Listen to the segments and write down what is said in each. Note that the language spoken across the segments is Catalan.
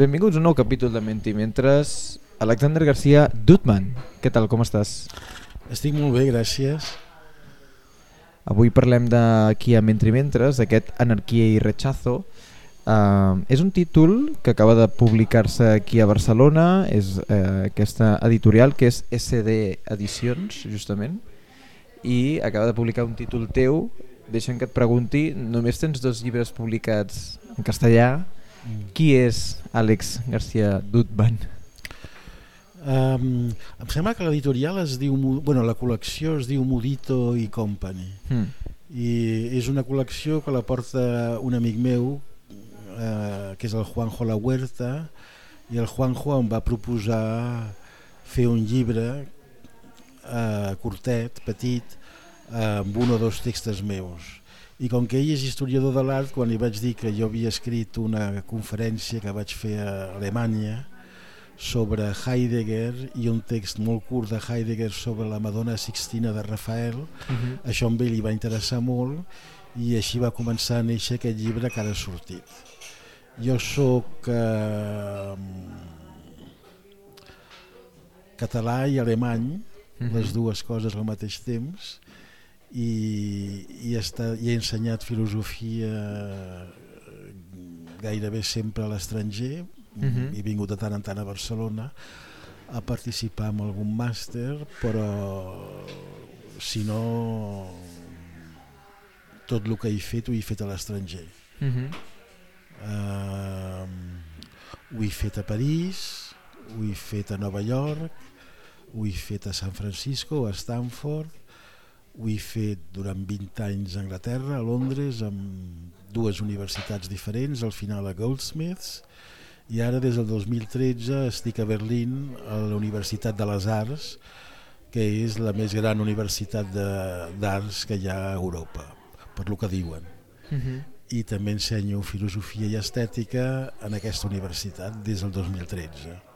Benvinguts a un nou capítol de Menti Mentres. Alexander Garcia Dutman, què tal, com estàs? Estic molt bé, gràcies. Avui parlem d'aquí a Mentri Mentres, d'aquest Anarquia i Rechazo. Uh, és un títol que acaba de publicar-se aquí a Barcelona, és uh, aquesta editorial que és SD Edicions, justament, i acaba de publicar un títol teu. Deixa'm que et pregunti, només tens dos llibres publicats en castellà, Mm. Qui és Àlex García Dutban? Um, em sembla que l'editorial es diu bueno, la col·lecció es diu Mudito i Company mm. i és una col·lecció que la porta un amic meu eh, que és el Juanjo La Huerta i el Juanjo em va proposar fer un llibre eh, curtet, petit eh, amb un o dos textos meus i com que ell és historiador de l'art, quan li vaig dir que jo havia escrit una conferència que vaig fer a Alemanya sobre Heidegger i un text molt curt de Heidegger sobre la Madonna Sixtina de Rafael, uh mhm. -huh. això a ell li va interessar molt i així va començar a néixer aquest llibre que ara ha sortit. Jo sóc eh, català i alemany, uh mhm. -huh. les dues coses al mateix temps, i, i, està, i he ensenyat filosofia gairebé sempre a l'estranger uh. -huh. he vingut de tant en tant a Barcelona a participar en algun màster però si no tot el que he fet ho he fet a l'estranger uh -huh. uh, ho he fet a París ho he fet a Nova York ho he fet a San Francisco a Stanford ho he fet durant 20 anys a Anglaterra, a Londres, amb dues universitats diferents, al final a Goldsmiths, i ara des del 2013 estic a Berlín, a la Universitat de les Arts, que és la més gran universitat d'arts que hi ha a Europa, per lo que diuen. Uh mhm. -huh. I també ensenyo filosofia i estètica en aquesta universitat des del 2013.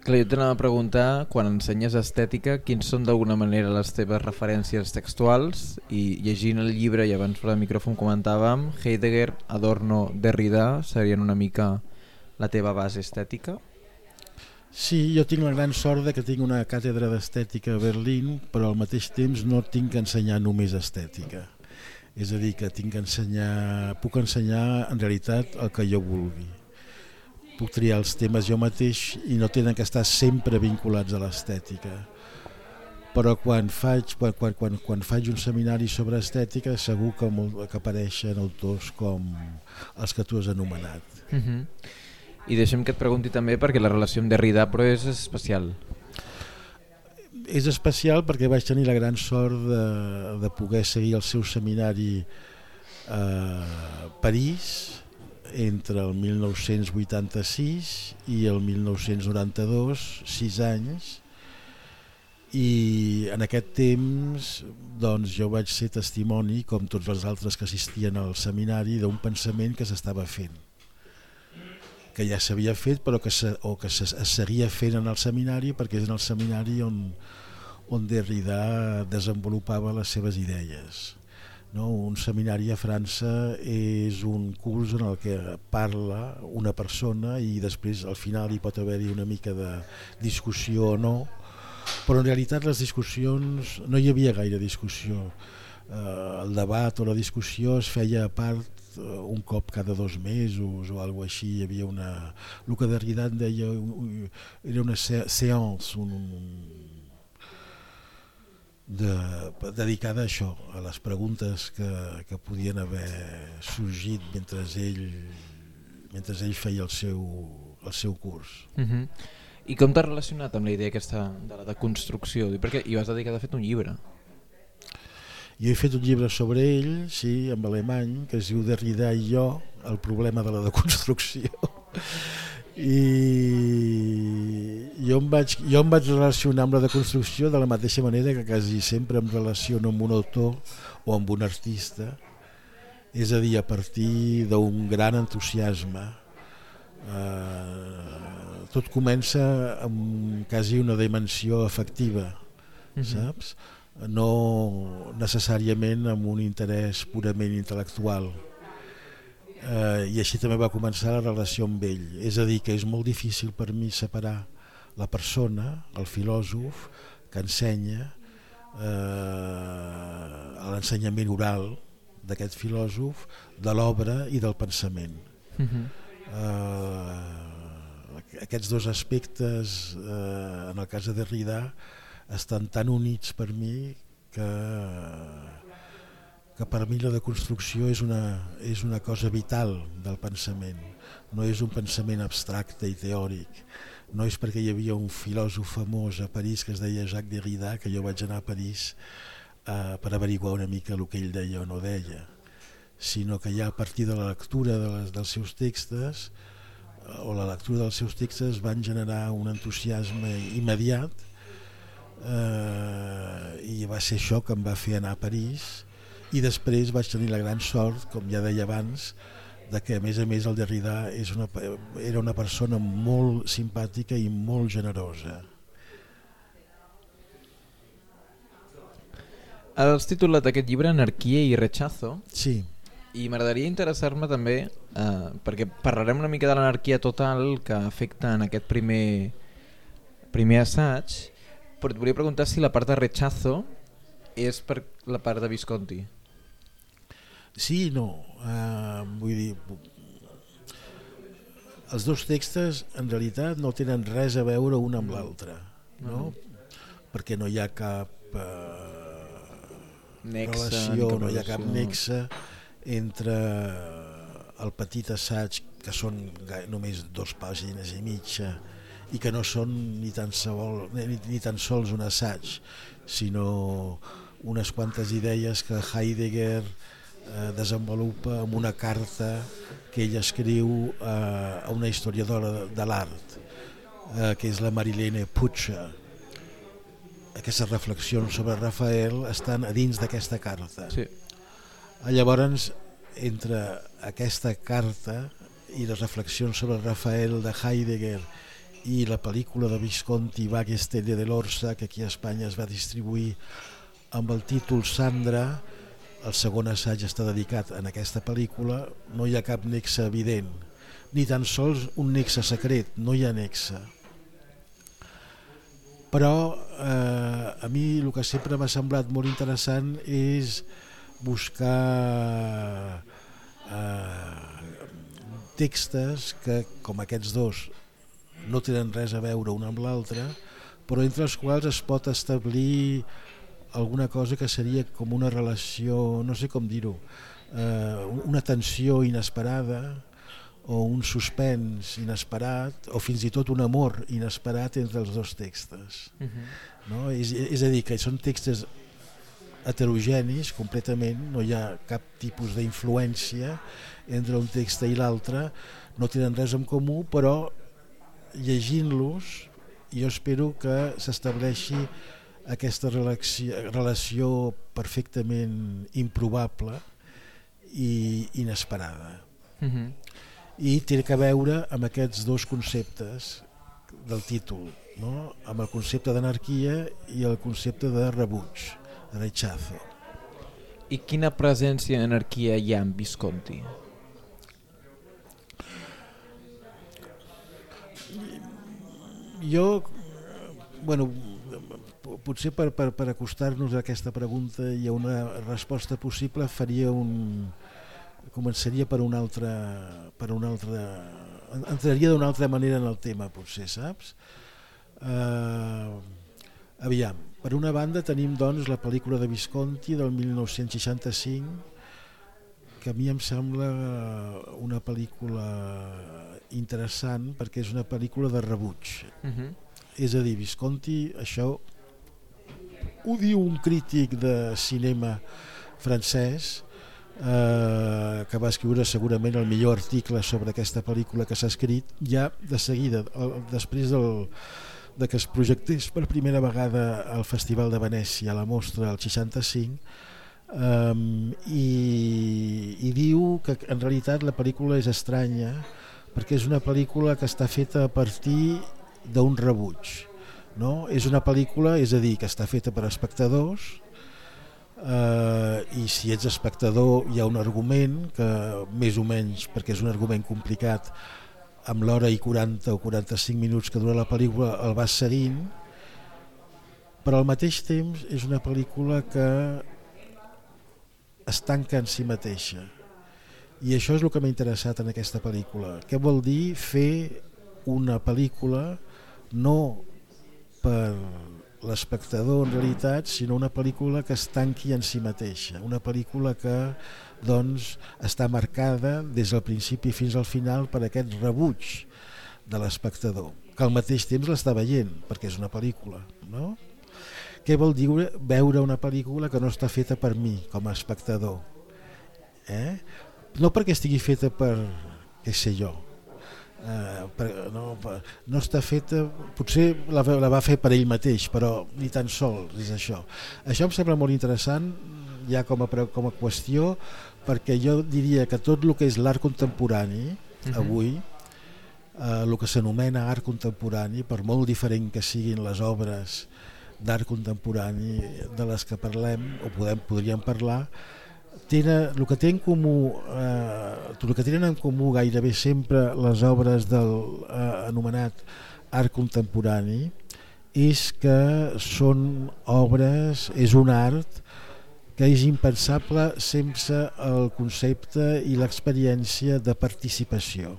Clar, jo t'anava a preguntar, quan ensenyes estètica, quins són d'alguna manera les teves referències textuals i llegint el llibre, i abans per al micròfon comentàvem, Heidegger, Adorno, Derrida serien una mica la teva base estètica? Sí, jo tinc la gran sort de que tinc una càtedra d'estètica a Berlín, però al mateix temps no tinc que ensenyar només estètica. És a dir, que tinc que ensenyar, puc ensenyar en realitat el que jo vulgui puc triar els temes jo mateix i no tenen que estar sempre vinculats a l'estètica però quan faig, quan, quan, quan, quan faig un seminari sobre estètica segur que, molt, que apareixen autors com els que tu has anomenat. Uh mhm. -huh. I deixem que et pregunti també perquè la relació amb Derrida però és especial. És especial perquè vaig tenir la gran sort de, de poder seguir el seu seminari a París entre el 1986 i el 1992, sis anys, i en aquest temps doncs, jo vaig ser testimoni, com tots els altres que assistien al seminari, d'un pensament que s'estava fent. Que ja s'havia fet però que se, o que se, es seguia fent en el seminari perquè és en el seminari on, on Derrida desenvolupava les seves idees no? Un seminari a França és un curs en el que parla una persona i després al final hi pot haver-hi una mica de discussió o no, però en realitat les discussions, no hi havia gaire discussió. Eh, el debat o la discussió es feia a part eh, un cop cada dos mesos o alguna així, hi havia una... El que Derrida deia era una seance, un, un de, dedicada a això, a les preguntes que, que podien haver sorgit mentre ell, mentre ell feia el seu, el seu curs. Uh -huh. I com t'has relacionat amb la idea aquesta de la deconstrucció? Perquè hi vas dedicar de fet un llibre. Jo he fet un llibre sobre ell, sí, en alemany, que es diu Derrida i jo, el problema de la deconstrucció i jo em, vaig, jo em vaig relacionar amb la deconstrucció de la mateixa manera que quasi sempre em relaciono amb un autor o amb un artista és a dir, a partir d'un gran entusiasme eh, tot comença amb quasi una dimensió afectiva mm -hmm. saps? no necessàriament amb un interès purament intel·lectual eh, i així també va començar la relació amb ell. És a dir, que és molt difícil per mi separar la persona, el filòsof, que ensenya eh, l'ensenyament oral d'aquest filòsof, de l'obra i del pensament. Uh -huh. eh, aquests dos aspectes, eh, en el cas de Derrida, estan tan units per mi que que per mi la deconstrucció és una, és una cosa vital del pensament, no és un pensament abstracte i teòric, no és perquè hi havia un filòsof famós a París que es deia Jacques Derrida que jo vaig anar a París eh, per averiguar una mica el que ell deia o no deia, sinó que ja a partir de la lectura de les, dels seus textos eh, o la lectura dels seus textos van generar un entusiasme immediat eh, i va ser això que em va fer anar a París i després vaig tenir la gran sort, com ja deia abans, de que a més a més el Derrida és una, era una persona molt simpàtica i molt generosa. Has titulat aquest llibre Anarquia i rechazo. Sí. I m'agradaria interessar-me també, eh, perquè parlarem una mica de l'anarquia total que afecta en aquest primer, primer assaig, però et volia preguntar si la part de rechazo és per la part de Visconti. Sí i no. Uh, vull dir, els dos textos en realitat no tenen res a veure un amb l'altre, no? Uh -huh. Perquè no hi ha cap uh, nexe, relació, no hi ha cap nexe entre el petit assaig, que són només dos pàgines i mitja, i que no són ni tan, sol, ni, ni tan sols un assaig, sinó unes quantes idees que Heidegger eh, desenvolupa amb una carta que ell escriu eh, a una historiadora de, l'art, eh, que és la Marilene Puig. Aquestes reflexions sobre Rafael estan a dins d'aquesta carta. Sí. Llavors, entre aquesta carta i les reflexions sobre Rafael de Heidegger i la pel·lícula de Visconti Vagestelle de l'Orsa que aquí a Espanya es va distribuir amb el títol Sandra el segon assaig està dedicat en aquesta pel·lícula, no hi ha cap nexe evident, ni tan sols un nexe secret, no hi ha nexe. Però eh, a mi el que sempre m'ha semblat molt interessant és buscar eh, textos que, com aquests dos, no tenen res a veure un amb l'altre, però entre els quals es pot establir alguna cosa que seria com una relació, no sé com dir-ho, eh, una tensió inesperada o un suspens inesperat o fins i tot un amor inesperat entre els dos textos. Uh -huh. no? és, és a dir, que són textos heterogenis completament, no hi ha cap tipus d'influència entre un text i l'altre, no tenen res en comú, però llegint-los jo espero que s'estableixi aquesta relació, relació perfectament improbable i inesperada. Mhm. -huh. I té que veure amb aquests dos conceptes del títol, no? amb el concepte d'anarquia i el concepte de rebuig, de rechazo. I quina presència d'anarquia hi ha en Visconti? Jo, bueno, potser per, per, per acostar-nos a aquesta pregunta i a una resposta possible faria un començaria per una altra per una altra entraria d'una altra manera en el tema potser, saps? Uh, aviam, per una banda tenim doncs la pel·lícula de Visconti del 1965 que a mi em sembla una pel·lícula interessant perquè és una pel·lícula de rebuig uh mhm. -huh. és a dir, Visconti això ho diu un crític de cinema francès eh, que va escriure segurament el millor article sobre aquesta pel·lícula que s'ha escrit ja de seguida, el, després del, de que es projectés per primera vegada al Festival de Venècia a la mostra al 65 um, i, i diu que en realitat la pel·lícula és estranya perquè és una pel·lícula que està feta a partir d'un rebuig no? És una pel·lícula, és a dir, que està feta per espectadors, eh, i si ets espectador hi ha un argument que més o menys, perquè és un argument complicat, amb l'hora i 40 o 45 minuts que dura la pel·lícula el vas seguint, però al mateix temps és una pel·lícula que es tanca en si mateixa. I això és el que m'ha interessat en aquesta pel·lícula. Què vol dir fer una pel·lícula no per l'espectador en realitat, sinó una pel·lícula que es tanqui en si mateixa, una pel·lícula que doncs, està marcada des del principi fins al final per aquest rebuig de l'espectador, que al mateix temps l'està veient, perquè és una pel·lícula. No? Què vol dir veure una pel·lícula que no està feta per mi, com a espectador? Eh? No perquè estigui feta per, què sé jo, eh, per, no, no està feta potser la, la va fer per ell mateix però ni tan sols és això això em sembla molt interessant ja com a, com a qüestió perquè jo diria que tot el que és l'art contemporani uh mhm. -huh. avui eh, el que s'anomena art contemporani per molt diferent que siguin les obres d'art contemporani de les que parlem o podem, podríem parlar tenen, el que té en comú eh, el que tenen en comú gairebé sempre les obres del eh, anomenat art contemporani és que són obres, és un art que és impensable sense el concepte i l'experiència de participació.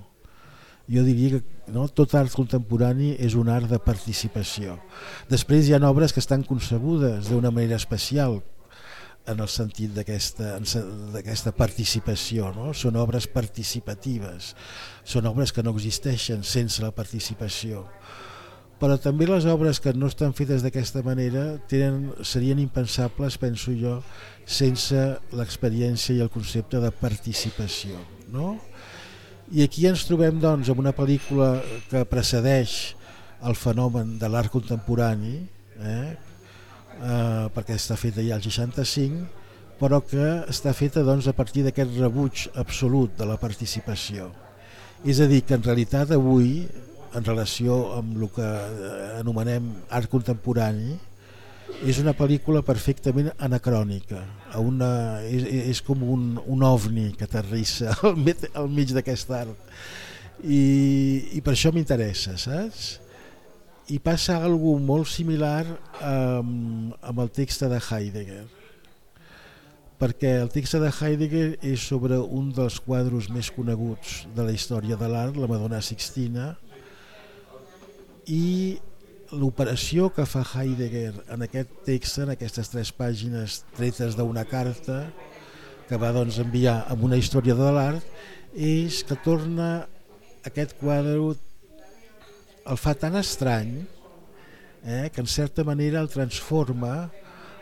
Jo diria que no, tot art contemporani és un art de participació. Després hi ha obres que estan concebudes d'una manera especial, en el sentit d'aquesta participació. No? Són obres participatives, són obres que no existeixen sense la participació. Però també les obres que no estan fetes d'aquesta manera tenen, serien impensables, penso jo, sense l'experiència i el concepte de participació. No? I aquí ens trobem doncs, amb una pel·lícula que precedeix el fenomen de l'art contemporani, eh, eh, perquè està feta ja al 65 però que està feta doncs, a partir d'aquest rebuig absolut de la participació. És a dir, que en realitat avui, en relació amb el que eh, anomenem art contemporani, és una pel·lícula perfectament anacrònica, una, és, és com un, un ovni que aterrissa al, al mig d'aquest art. I, I per això m'interessa, saps? I passa algo molt similar amb, amb el text de Heidegger. Perquè el text de Heidegger és sobre un dels quadros més coneguts de la història de l'art, la Madonna Sixtina i l'operació que fa Heidegger en aquest text, en aquestes tres pàgines tretes d'una carta que va doncs, enviar amb una història de l'art és que torna aquest quadre el fa tan estrany eh, que en certa manera el transforma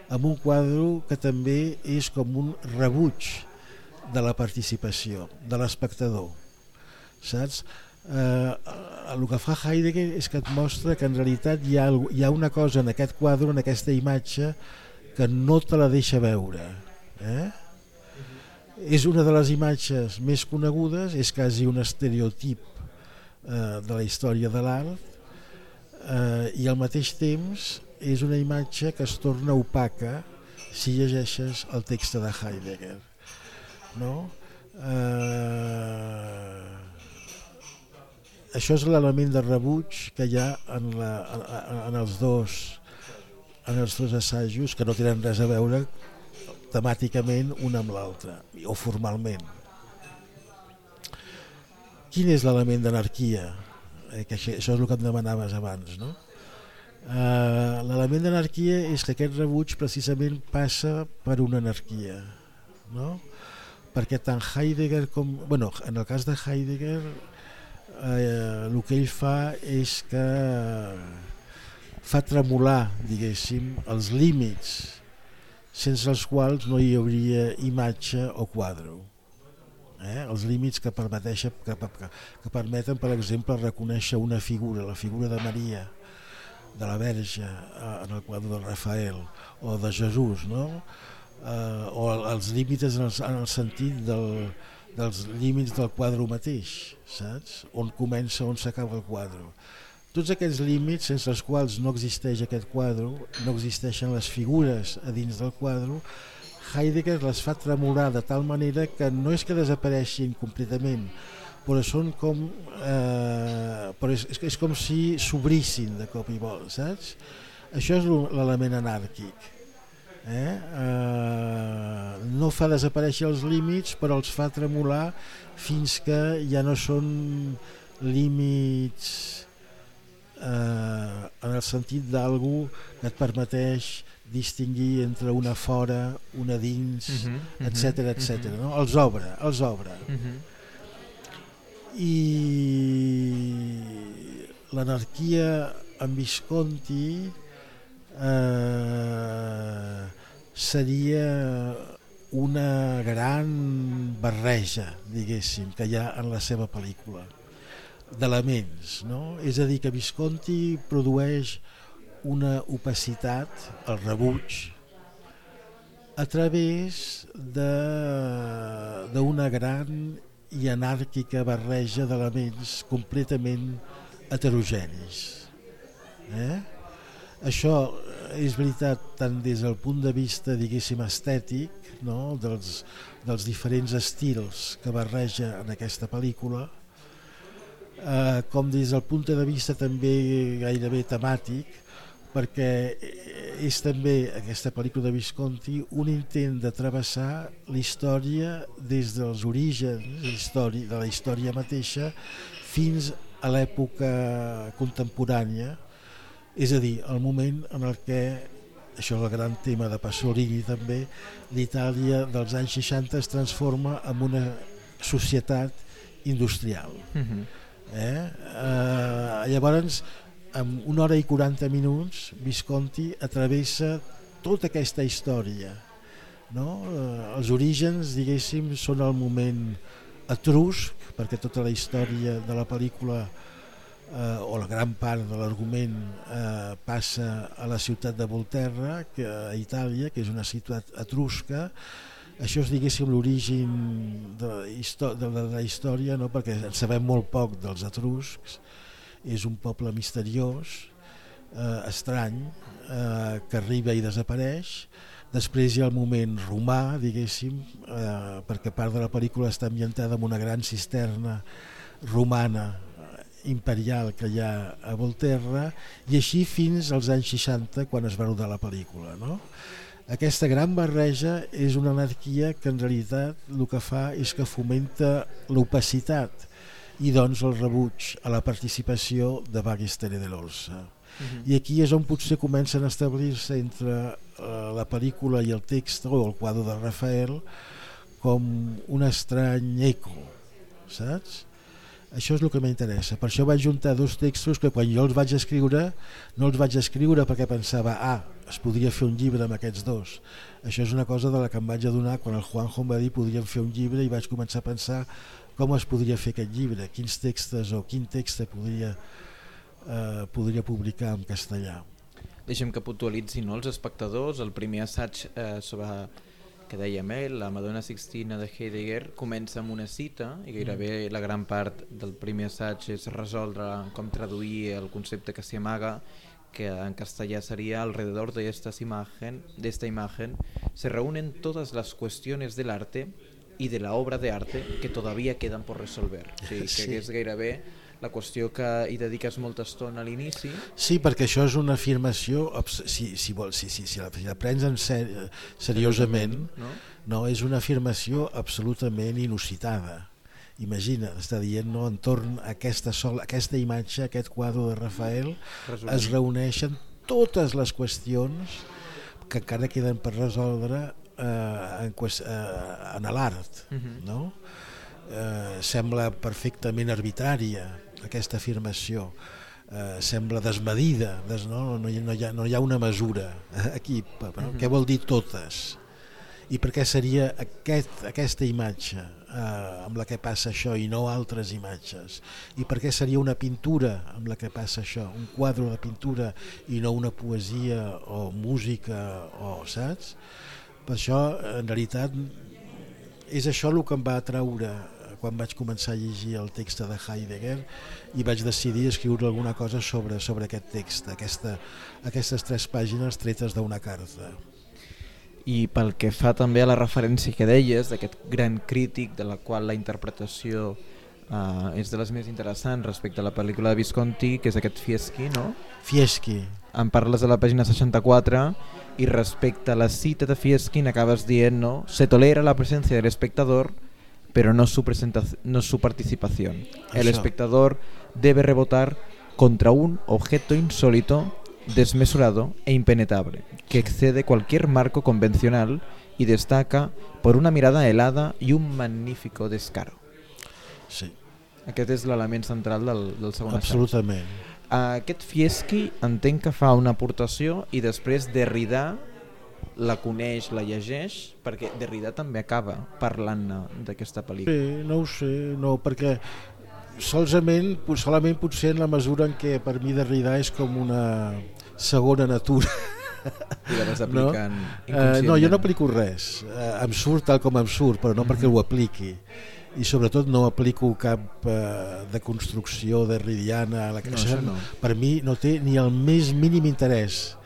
en un quadre que també és com un rebuig de la participació, de l'espectador. Saps? Eh, el que fa Heidegger és que et mostra que en realitat hi ha, hi ha una cosa en aquest quadre, en aquesta imatge, que no te la deixa veure. Eh? És una de les imatges més conegudes, és quasi un estereotip eh, de la història de l'art eh, i al mateix temps és una imatge que es torna opaca si llegeixes el text de Heidegger no? eh, això és l'element de rebuig que hi ha en, la, en, en els dos en els dos assajos que no tenen res a veure temàticament un amb l'altre o formalment quin és l'element d'anarquia? Eh, que això, això és el que em demanaves abans. No? Eh, L'element d'anarquia és que aquest rebuig precisament passa per una anarquia. No? Perquè tant Heidegger com... Bueno, en el cas de Heidegger eh, el que ell fa és que fa tremolar, diguéssim, els límits sense els quals no hi hauria imatge o quadre eh? els límits que, permeteixen, que, que, que permeten, per exemple, reconèixer una figura, la figura de Maria, de la Verge, eh, en el quadre de Rafael, o de Jesús, no? eh, o els límits en el, en el sentit del, dels límits del quadre mateix, saps? On comença, on s'acaba el quadre. Tots aquests límits sense els quals no existeix aquest quadre, no existeixen les figures a dins del quadre, Heidegger les fa tremolar de tal manera que no és que desapareixin completament, però són com eh, però és, és com si s'obrissin de cop i vol, saps? Això és l'element anàrquic. Eh? Eh, no fa desaparèixer els límits, però els fa tremolar fins que ja no són límits eh, en el sentit d'algú que et permeteix distingir entre una fora, una dins, uh -huh, etc etc. Uh -huh. no? Els obre, els obre. Uh -huh. I l'anarquia en Visconti eh, seria una gran barreja, diguéssim, que hi ha en la seva pel·lícula d'elements, no? És a dir, que Visconti produeix una opacitat, el rebuig, a través d'una gran i anàrquica barreja d'elements completament heterogenis. Eh? Això és veritat tant des del punt de vista, diguéssim, estètic, no? dels, dels diferents estils que barreja en aquesta pel·lícula, eh, com des del punt de vista també gairebé temàtic, perquè és també aquesta pel·lícula de Visconti un intent de travessar la història des dels orígens de la història mateixa fins a l'època contemporània, és a dir, el moment en el que això és el gran tema de Pasolini també, l'Itàlia dels anys 60 es transforma en una societat industrial. Uh mhm. -huh. eh? Eh, llavors, en una hora i 40 minuts, Visconti atravessa tota aquesta història. No? Eh, els orígens, diguéssim, són el moment etrusc, perquè tota la història de la pel·lícula eh, o la gran part de l'argument eh, passa a la ciutat de Volterra, que, a Itàlia, que és una ciutat etrusca, això és diguéssim l'origen de, de, de la història no? perquè en sabem molt poc dels etruscs és un poble misteriós eh, estrany eh, que arriba i desapareix després hi ha el moment romà diguéssim eh, perquè part de la pel·lícula està ambientada en una gran cisterna romana imperial que hi ha a Volterra i així fins als anys 60 quan es va rodar la pel·lícula no? aquesta gran barreja és una anarquia que en realitat el que fa és que fomenta l'opacitat i doncs el rebuig a la participació de Bagistere de l'Orsa uh -huh. i aquí és on potser comencen a establir-se entre uh, la pel·lícula i el text o el quadre de Rafael com un estrany eco saps? Això és el que m'interessa. Per això vaig juntar dos textos que quan jo els vaig escriure no els vaig escriure perquè pensava ah, es podria fer un llibre amb aquests dos. Això és una cosa de la que em vaig adonar quan el Juanjo em va dir podríem fer un llibre i vaig començar a pensar com es podria fer aquest llibre, quins textos o quin text podria, eh, podria publicar en castellà. Deixem que puntualitzi no, els espectadors. El primer assaig eh, sobre que dèiem, eh, la Madonna Sixtina de Heidegger comença amb una cita i gairebé mm. la gran part del primer assaig és resoldre com traduir el concepte que s'hi amaga que en castellà sería alrededor de estas imagen, de esta imagen se reúnen todas las cuestiones del arte y de la obra de arte que todavía quedan por resolver. O sigui, que sí. és gairebé la qüestió que hi dediques molta estona a l'inici. Sí, perquè això és una afirmació, si, si, vol, si, si, si, la, si la prens en ser, seriosament, no? no, és una afirmació absolutament inusitada. Imagina, està dient no, entorn a aquesta, sol, aquesta imatge, aquest quadre de Rafael, Resumir. es reuneixen totes les qüestions que encara queden per resoldre eh, en, eh, en l'art, uh mhm. -huh. no? Eh, sembla perfectament arbitrària aquesta afirmació eh, sembla desmedida des, no? No, hi, no, hi ha, no hi ha una mesura aquí, però, uh -huh. què vol dir totes i per què seria aquest, aquesta imatge eh, amb la que passa això i no altres imatges i per què seria una pintura amb la que passa això un quadre de pintura i no una poesia o música o saps? Per això en realitat és això el que em va atraure quan vaig començar a llegir el text de Heidegger i vaig decidir escriure alguna cosa sobre, sobre aquest text, aquesta, aquestes tres pàgines tretes d'una carta. i pel que fa també a la referència que deies d'aquest gran crític de la qual la interpretació uh, és de les més interessants respecte a la pel·lícula de Visconti, que és aquest Fieschi, no? Fieschi. En parles a la pàgina 64 i respecte a la cita de Fieschi n'acabes dient, no? Se tolera la presència del espectador pero no su, no su participación. El espectador debe rebotar contra un objeto insólito, desmesurado e impenetrable, que excede cualquier marco convencional y destaca por una mirada helada y un magnífico descaro. Sí. Aquest és l'element central del, del segon Absolutament. Aquest Fieschi entenc que fa una aportació i després Derrida la coneix, la llegeix, perquè Derrida també acaba parlant d'aquesta pel·lícula. Sí, no ho sé, no, perquè solament, solament potser en la mesura en què per mi Derrida és com una segona natura. I la vas aplicant no? Uh, no, jo no aplico res. Uh, em surt tal com em surt, però no perquè mhm. ho apliqui i sobretot no aplico cap uh, de construcció derridiana la que no, no. per mi no té ni el més mínim interès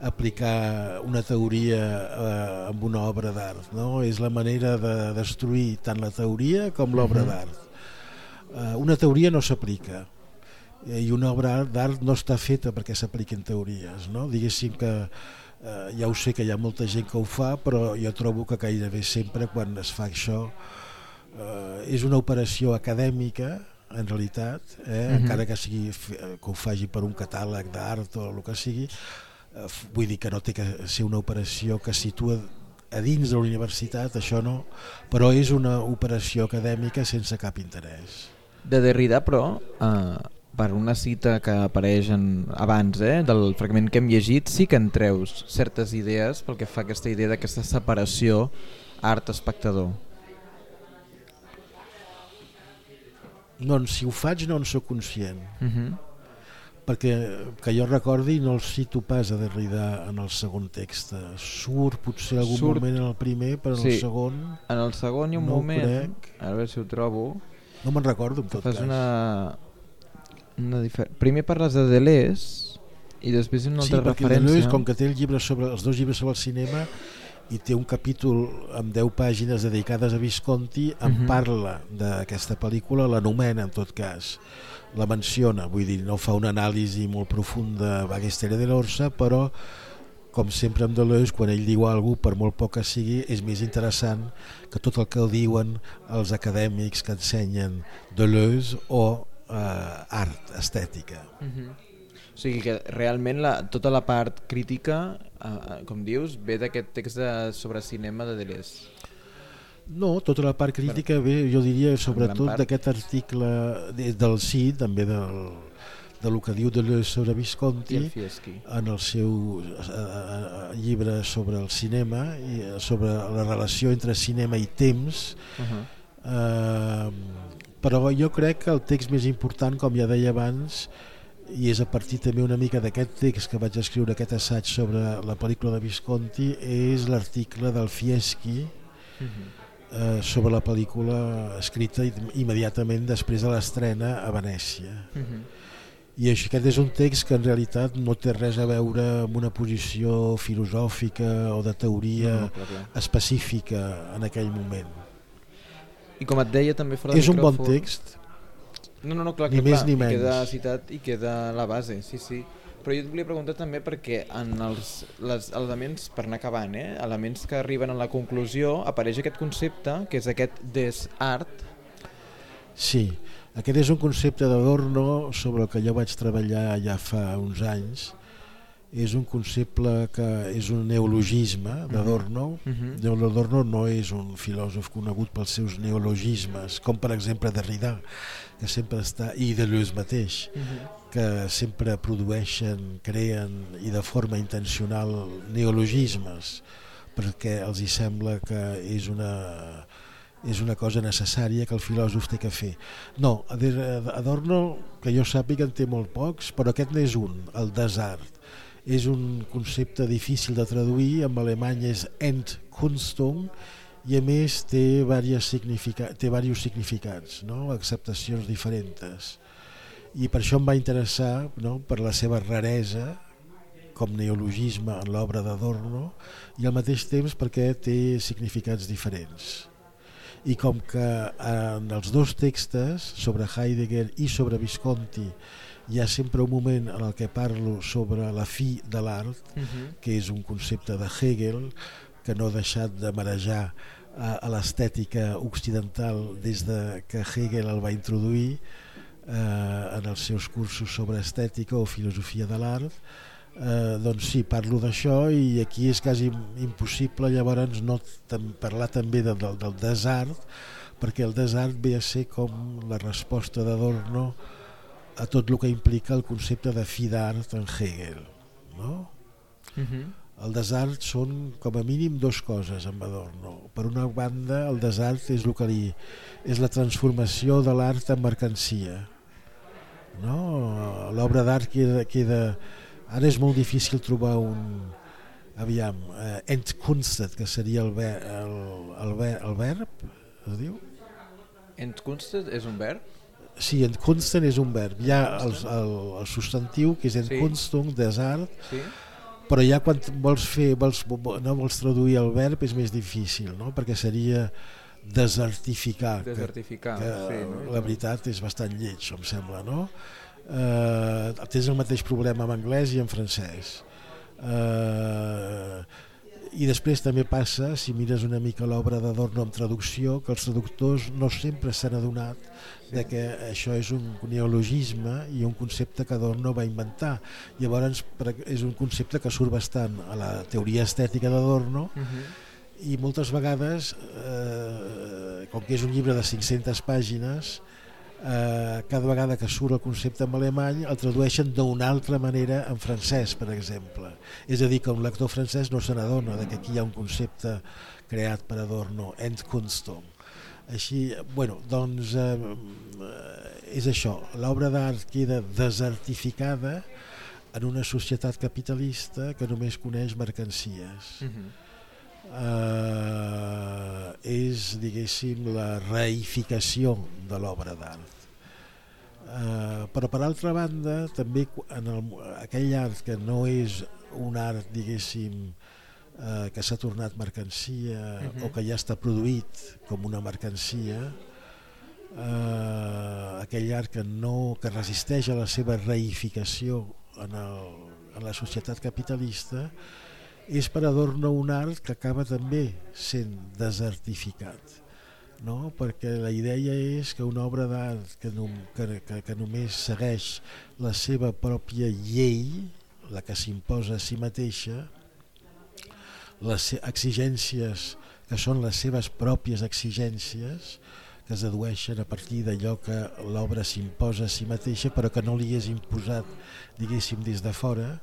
aplicar una teoria eh, amb una obra d'art no? és la manera de destruir tant la teoria com l'obra mhm. -huh. d'art eh, una teoria no s'aplica eh, i una obra d'art no està feta perquè s'apliquin teories no? diguéssim que eh, ja ho sé que hi ha molta gent que ho fa però jo trobo que gairebé sempre quan es fa això eh, és una operació acadèmica en realitat, eh, uh mhm. -huh. encara que, sigui, que ho faci per un catàleg d'art o el que sigui, Eh, vull dir que no té que ser una operació que situa a dins de la universitat, això no, però és una operació acadèmica sense cap interès. De Derrida, però, eh, per una cita que apareix en, abans eh, del fragment que hem llegit, sí que en treus certes idees pel que fa aquesta idea d'aquesta separació art-espectador. Doncs si ho faig no en sóc conscient. Uh mhm. -huh perquè que jo recordi no el cito pas a Derrida en el segon text surt potser algun surt... moment en el primer però en sí. el segon en el segon hi ha un no moment a veure si ho trobo no me'n recordo en tot fas cas una, una difer... primer parles de Deleuze i després una altra sí, referència Deleuze, com que té el llibre sobre, els dos llibres sobre el cinema i té un capítol amb 10 pàgines dedicades a Visconti en uh mhm. -huh. parla d'aquesta pel·lícula l'anomena en tot cas la menciona, vull dir, no fa una anàlisi molt profunda a Bagestera de l'Orsa, però com sempre amb Deleuze, quan ell diu alguna per molt poc que sigui, és més interessant que tot el que el diuen els acadèmics que ensenyen Deleuze o eh, art, estètica. Uh -huh. O sigui que realment la, tota la part crítica, eh, com dius, ve d'aquest text de, sobre cinema de Deleuze. No, tota la part crítica bé, jo diria sobretot d'aquest article del sí, també del, de lo que diu de sobre Visconti en el seu eh, eh, llibre sobre el cinema i eh, sobre la relació entre cinema i temps uh -huh. eh, però jo crec que el text més important com ja deia abans i és a partir també una mica d'aquest text que vaig escriure aquest assaig sobre la pel·lícula de Visconti és l'article del Fieschi uh -huh eh, sobre la pel·lícula escrita immediatament després de l'estrena a Venècia. Uh mhm. -huh. I això, aquest és un text que en realitat no té res a veure amb una posició filosòfica o de teoria no, no, clar, clar. específica en aquell moment. I com et deia també fora És un bon text. No, no, no, clar, ni clar, més clar, ni menys. queda citat i queda la base, sí, sí però jo et volia preguntar també perquè en els les elements, per anar acabant, eh, elements que arriben a la conclusió, apareix aquest concepte, que és aquest desart. Sí, aquest és un concepte d'Adorno sobre el que jo vaig treballar ja fa uns anys, és un concepte que és un neologisme d'Adorno. Uh -huh. Adorno no és un filòsof conegut pels seus neologismes, com per exemple Derrida, que sempre està, i Deleuze mateix, uh -huh que sempre produeixen, creen i de forma intencional neologismes perquè els hi sembla que és una, és una cosa necessària que el filòsof té que fer. No, Adorno, que jo sàpiga, en té molt pocs, però aquest n'és un, el desart. És un concepte difícil de traduir, en alemany és Endkunstung, i a més té, significa, té diversos significats, no? acceptacions diferents i per això em va interessar no? per la seva raresa com neologisme en l'obra d'Adorno i al mateix temps perquè té significats diferents i com que en els dos textos sobre Heidegger i sobre Visconti hi ha sempre un moment en el que parlo sobre la fi de l'art uh -huh. que és un concepte de Hegel que no ha deixat de marejar a, a l'estètica occidental des de que Hegel el va introduir eh, en els seus cursos sobre estètica o filosofia de l'art eh, doncs sí, parlo d'això i aquí és quasi impossible llavors no parlar també de, del, del desart perquè el desart ve a ser com la resposta d'Adorno a tot el que implica el concepte de fi d'art en Hegel no? Uh mhm. -huh. El desart són com a mínim dos coses en Adorno per una banda el desart és, el que li, és la transformació de l'art en mercancia no? l'obra d'art queda, queda ara és molt difícil trobar un aviam, eh, entkunstet que seria el, ver, el, el, ver, el verb es diu? Entkunstet és un verb? Sí, entkunsten és un verb. Hi ha el, el, el substantiu, que és entkunstung, sí. desart, sí. Però ja quan vols fer, vols, no vols traduir el verb és més difícil, no? perquè seria desertificar, desertificar que, que sí, no? la veritat és bastant lleig, em sembla, no? Eh, tens el mateix problema en anglès i en francès. Eh, i després també passa, si mires una mica l'obra d'Adorno en traducció, que els traductors no sempre s'han adonat de que això és un neologisme i un concepte que Adorno va inventar. Llavors és un concepte que surt bastant a la teoria estètica d'Adorno uh -huh. i moltes vegades, eh, com que és un llibre de 500 pàgines, eh, cada vegada que surt el concepte en alemany el tradueixen d'una altra manera en francès, per exemple. És a dir, que un lector francès no se n'adona que aquí hi ha un concepte creat per Adorno, Endkunstung. Així, bueno, doncs eh, és això, l'obra d'art queda desertificada en una societat capitalista que només coneix mercancies. Uh -huh. Eh, és, diguéssim, la reificació de l'obra d'art. Uh, però per altra banda també en el, aquell art que no és un art diguéssim uh, que s'ha tornat mercancia uh -huh. o que ja està produït com una mercancia uh, aquell art que no que resisteix a la seva reificació en, el, en la societat capitalista és per Adorno un art que acaba també sent desertificat no? perquè la idea és que una obra d'art que, no, que, que, que només segueix la seva pròpia llei, la que s'imposa a si mateixa, les exigències que són les seves pròpies exigències, que es dedueixen a partir d'allò que l'obra s'imposa a si mateixa però que no li és imposat diguéssim des de fora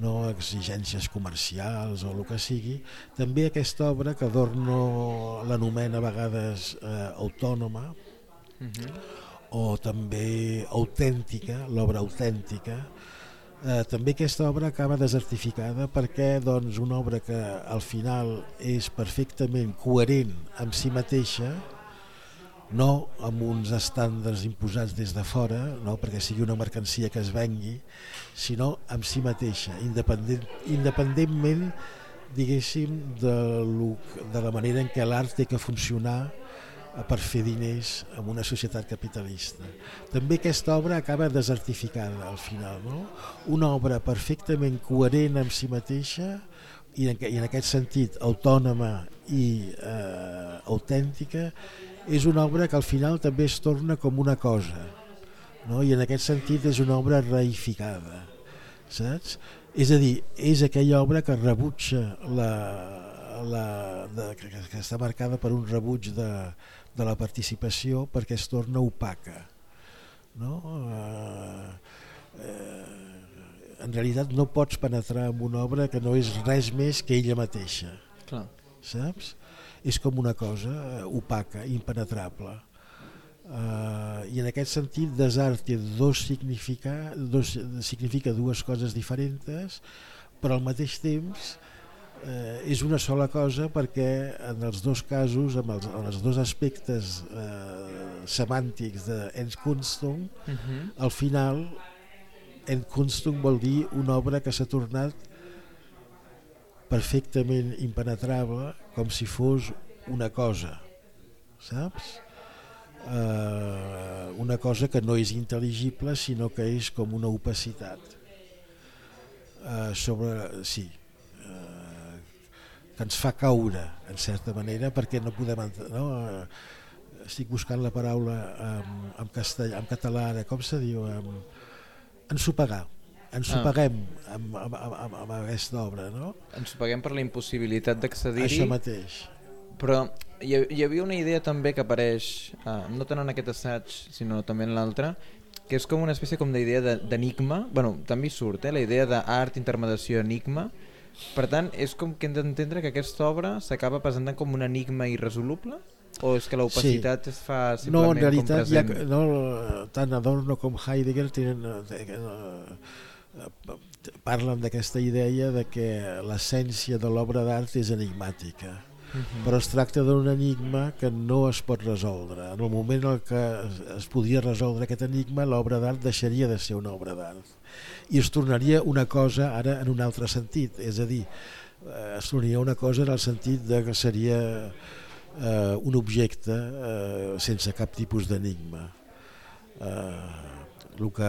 no exigències comercials o el que sigui, també aquesta obra que Adorno l'anomena a vegades eh, autònoma uh mhm. -huh. o també autèntica, l'obra autèntica, eh, també aquesta obra acaba desertificada perquè doncs, una obra que al final és perfectament coherent amb si mateixa no amb uns estàndards imposats des de fora, no perquè sigui una mercancia que es vengui, sinó amb si mateixa, independent, independentment diguéssim de, lo, de la manera en què l'art té que funcionar per fer diners en una societat capitalista. També aquesta obra acaba desertificada al final, no? una obra perfectament coherent amb si mateixa i en, i en aquest sentit autònoma i eh, autèntica és una obra que al final també es torna com una cosa no? i en aquest sentit és una obra reificada saps? és a dir, és aquella obra que rebutja la, la, de, que, que està marcada per un rebuig de, de la participació perquè es torna opaca no? Eh, eh, en realitat no pots penetrar en una obra que no és res més que ella mateixa Clar. saps? És com una cosa eh, opaca, impenetrable. Uh, I en aquest sentit desart té dos significa, dos, significa dues coses diferents, però al mateix temps uh, és una sola cosa perquè en els dos casos, amb els, en els dos aspectes uh, semàntics de Enskunstung, uh mhm. -huh. al final Enskunstung vol dir una obra que s'ha tornat perfectament impenetrable com si fos una cosa saps? Uh, una cosa que no és intel·ligible sinó que és com una opacitat uh, sobre sí uh, que ens fa caure en certa manera perquè no podem no? Uh, estic buscant la paraula en, en, castellà, en català ara, com se diu en, ensopegar ensopeguem ah. amb, amb, amb, amb aquesta obra no? ensopeguem per la impossibilitat d'accedir-hi això mateix però hi, hi havia una idea també que apareix, uh, no tant en aquest assaig, sinó també en l'altre, que és com una espècie com d'idea d'enigma, bueno, també surt, eh, la idea d'art, intermediació, enigma, per tant, és com que hem d'entendre que aquesta obra s'acaba presentant com un enigma irresoluble? O és que l'opacitat sí. es fa simplement no, en realitat, com present? Ja, no, tant Adorno com Heidegger tenen, eh, eh, parlen d'aquesta idea de que l'essència de l'obra d'art és enigmàtica -huh. però es tracta d'un enigma que no es pot resoldre. En el moment en què es podia resoldre aquest enigma, l'obra d'art deixaria de ser una obra d'art i es tornaria una cosa ara en un altre sentit, és a dir, eh, es tornaria una cosa en el sentit de que seria eh, un objecte eh, sense cap tipus d'enigma. Eh, el que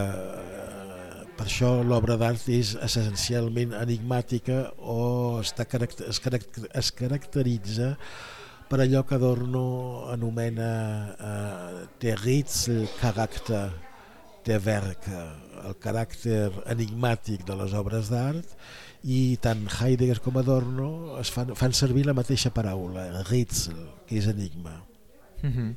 per això l'obra d'art és essencialment enigmàtica o està es, caracter, es caracteritza per allò que Adorno anomena eh, der Rätselcharakter der Werke, el caràcter enigmàtic de les obres d'art i tant Heidegger com Adorno es fan, fan servir la mateixa paraula, Rätsel, que és enigma. Mm -hmm.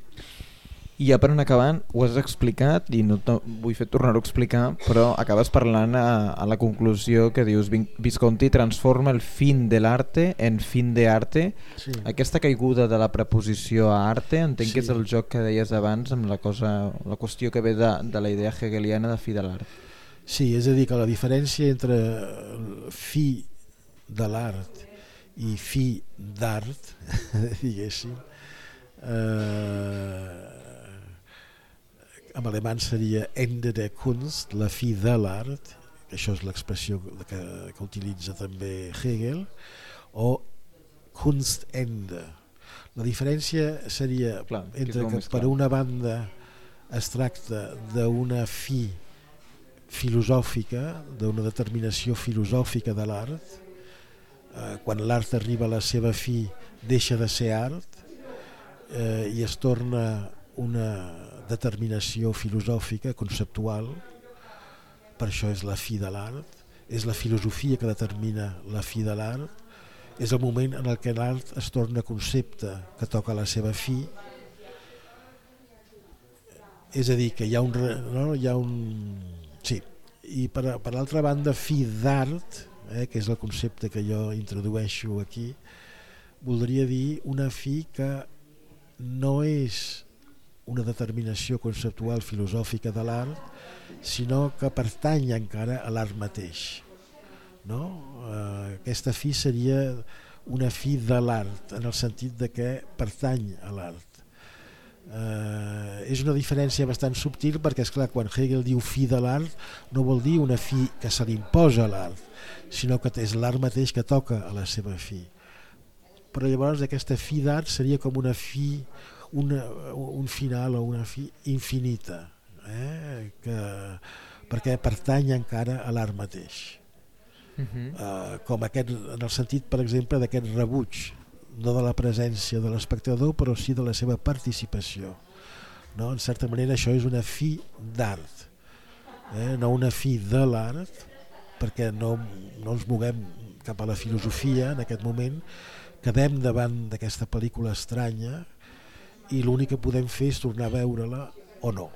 I ja per anar acabant, ho has explicat i no vull fer tornar-ho a explicar, però acabes parlant a, a la conclusió que dius Visconti transforma el fin de l'arte en fin de arte. Sí. Aquesta caiguda de la preposició a arte, entenc sí. que és el joc que deies abans amb la, cosa, la qüestió que ve de, de la idea hegeliana de fi de l'art. Sí, és a dir, que la diferència entre fi de l'art i fi d'art, diguéssim, eh, en alemany seria Ende der Kunst, la fi de l'art, això és l'expressió que, que utilitza també Hegel, o Kunstende. La diferència seria clar, entre que per una banda es tracta d'una fi filosòfica, d'una determinació filosòfica de l'art, eh, quan l'art arriba a la seva fi deixa de ser art eh, i es torna una determinació filosòfica, conceptual, per això és la fi de l'art, és la filosofia que determina la fi de l'art, és el moment en el que l'art es torna concepte que toca la seva fi, és a dir, que hi ha un... No? Hi ha un sí. I per, per l'altra banda, fi d'art, eh, que és el concepte que jo introdueixo aquí, voldria dir una fi que no és una determinació conceptual filosòfica de l'art, sinó que pertany encara a l'art mateix. No? Eh, aquesta fi seria una fi de l'art, en el sentit de que pertany a l'art. Eh, és una diferència bastant subtil perquè és clar quan Hegel diu fi de l'art no vol dir una fi que se li imposa a l'art sinó que és l'art mateix que toca a la seva fi però llavors aquesta fi d'art seria com una fi una, un final o una fi infinita eh? que, perquè pertany encara a l'art mateix uh -huh. uh, com aquest, en el sentit per exemple d'aquest rebuig no de la presència de l'espectador però sí de la seva participació no? en certa manera això és una fi d'art eh? no una fi de l'art perquè no, no ens moguem cap a la filosofia en aquest moment quedem davant d'aquesta pel·lícula estranya i l'únic que podem fer és tornar a veure-la o no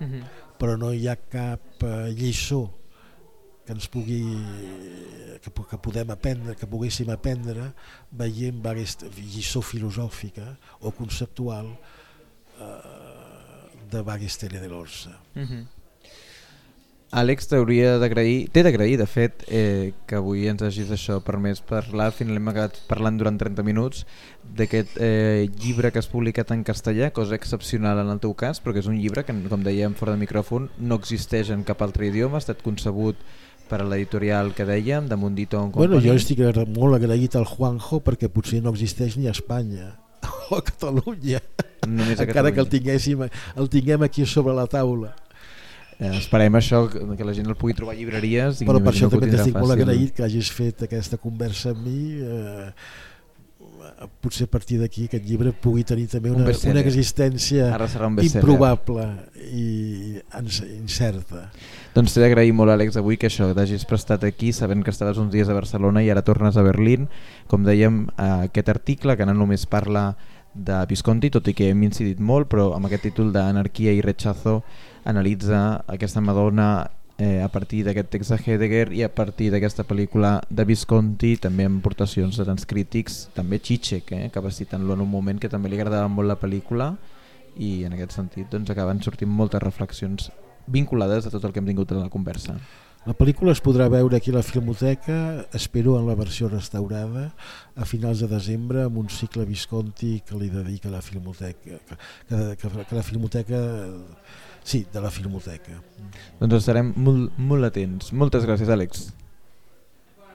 mhm. -huh. però no hi ha cap uh, lliçó que ens pugui que, que podem aprendre que poguéssim aprendre veient aquesta lliçó filosòfica o conceptual uh, de Bagestele de l'Orsa uh mhm. Àlex, t'hauria d'agrair, t'he d'agrair de fet eh, que avui ens hagis això permès parlar, al final hem acabat parlant durant 30 minuts d'aquest eh, llibre que has publicat en castellà, cosa excepcional en el teu cas, però que és un llibre que, com dèiem fora de micròfon, no existeix en cap altre idioma, ha estat concebut per a l'editorial que dèiem, de Mundito en Bueno, jo estic molt agraït al Juanjo perquè potser no existeix ni a Espanya o a Catalunya, Només a encara Catalunya. que el, tinguéssim, el tinguem aquí sobre la taula. Eh, esperem això, que la gent el pugui trobar a llibreries. Però per això també t'estic molt agraït que hagis fet aquesta conversa amb mi. Eh, potser a partir d'aquí aquest llibre pugui tenir també una, un una existència un improbable i incerta. Doncs t'he d'agrair molt, Àlex, avui que això t'hagis prestat aquí, sabent que estaves uns dies a Barcelona i ara tornes a Berlín. Com dèiem, aquest article que no només parla de Visconti, tot i que hem incidit molt, però amb aquest títol d'Anarquia i Rechazo analitza aquesta Madonna eh, a partir d'aquest text de Heidegger i a partir d'aquesta pel·lícula de Visconti, també amb aportacions de tants crítics, també Chichek, eh, que va citant-lo en un moment que també li agradava molt la pel·lícula i en aquest sentit doncs, acaben sortint moltes reflexions vinculades a tot el que hem tingut en la conversa. La pel·lícula es podrà veure aquí a la Filmoteca, espero en la versió restaurada, a finals de desembre, amb un cicle Visconti que li dedica a la Filmoteca, que, que, que la Filmoteca Sí, de la Filmoteca. Doncs estarem molt, molt atents. Moltes gràcies, Àlex.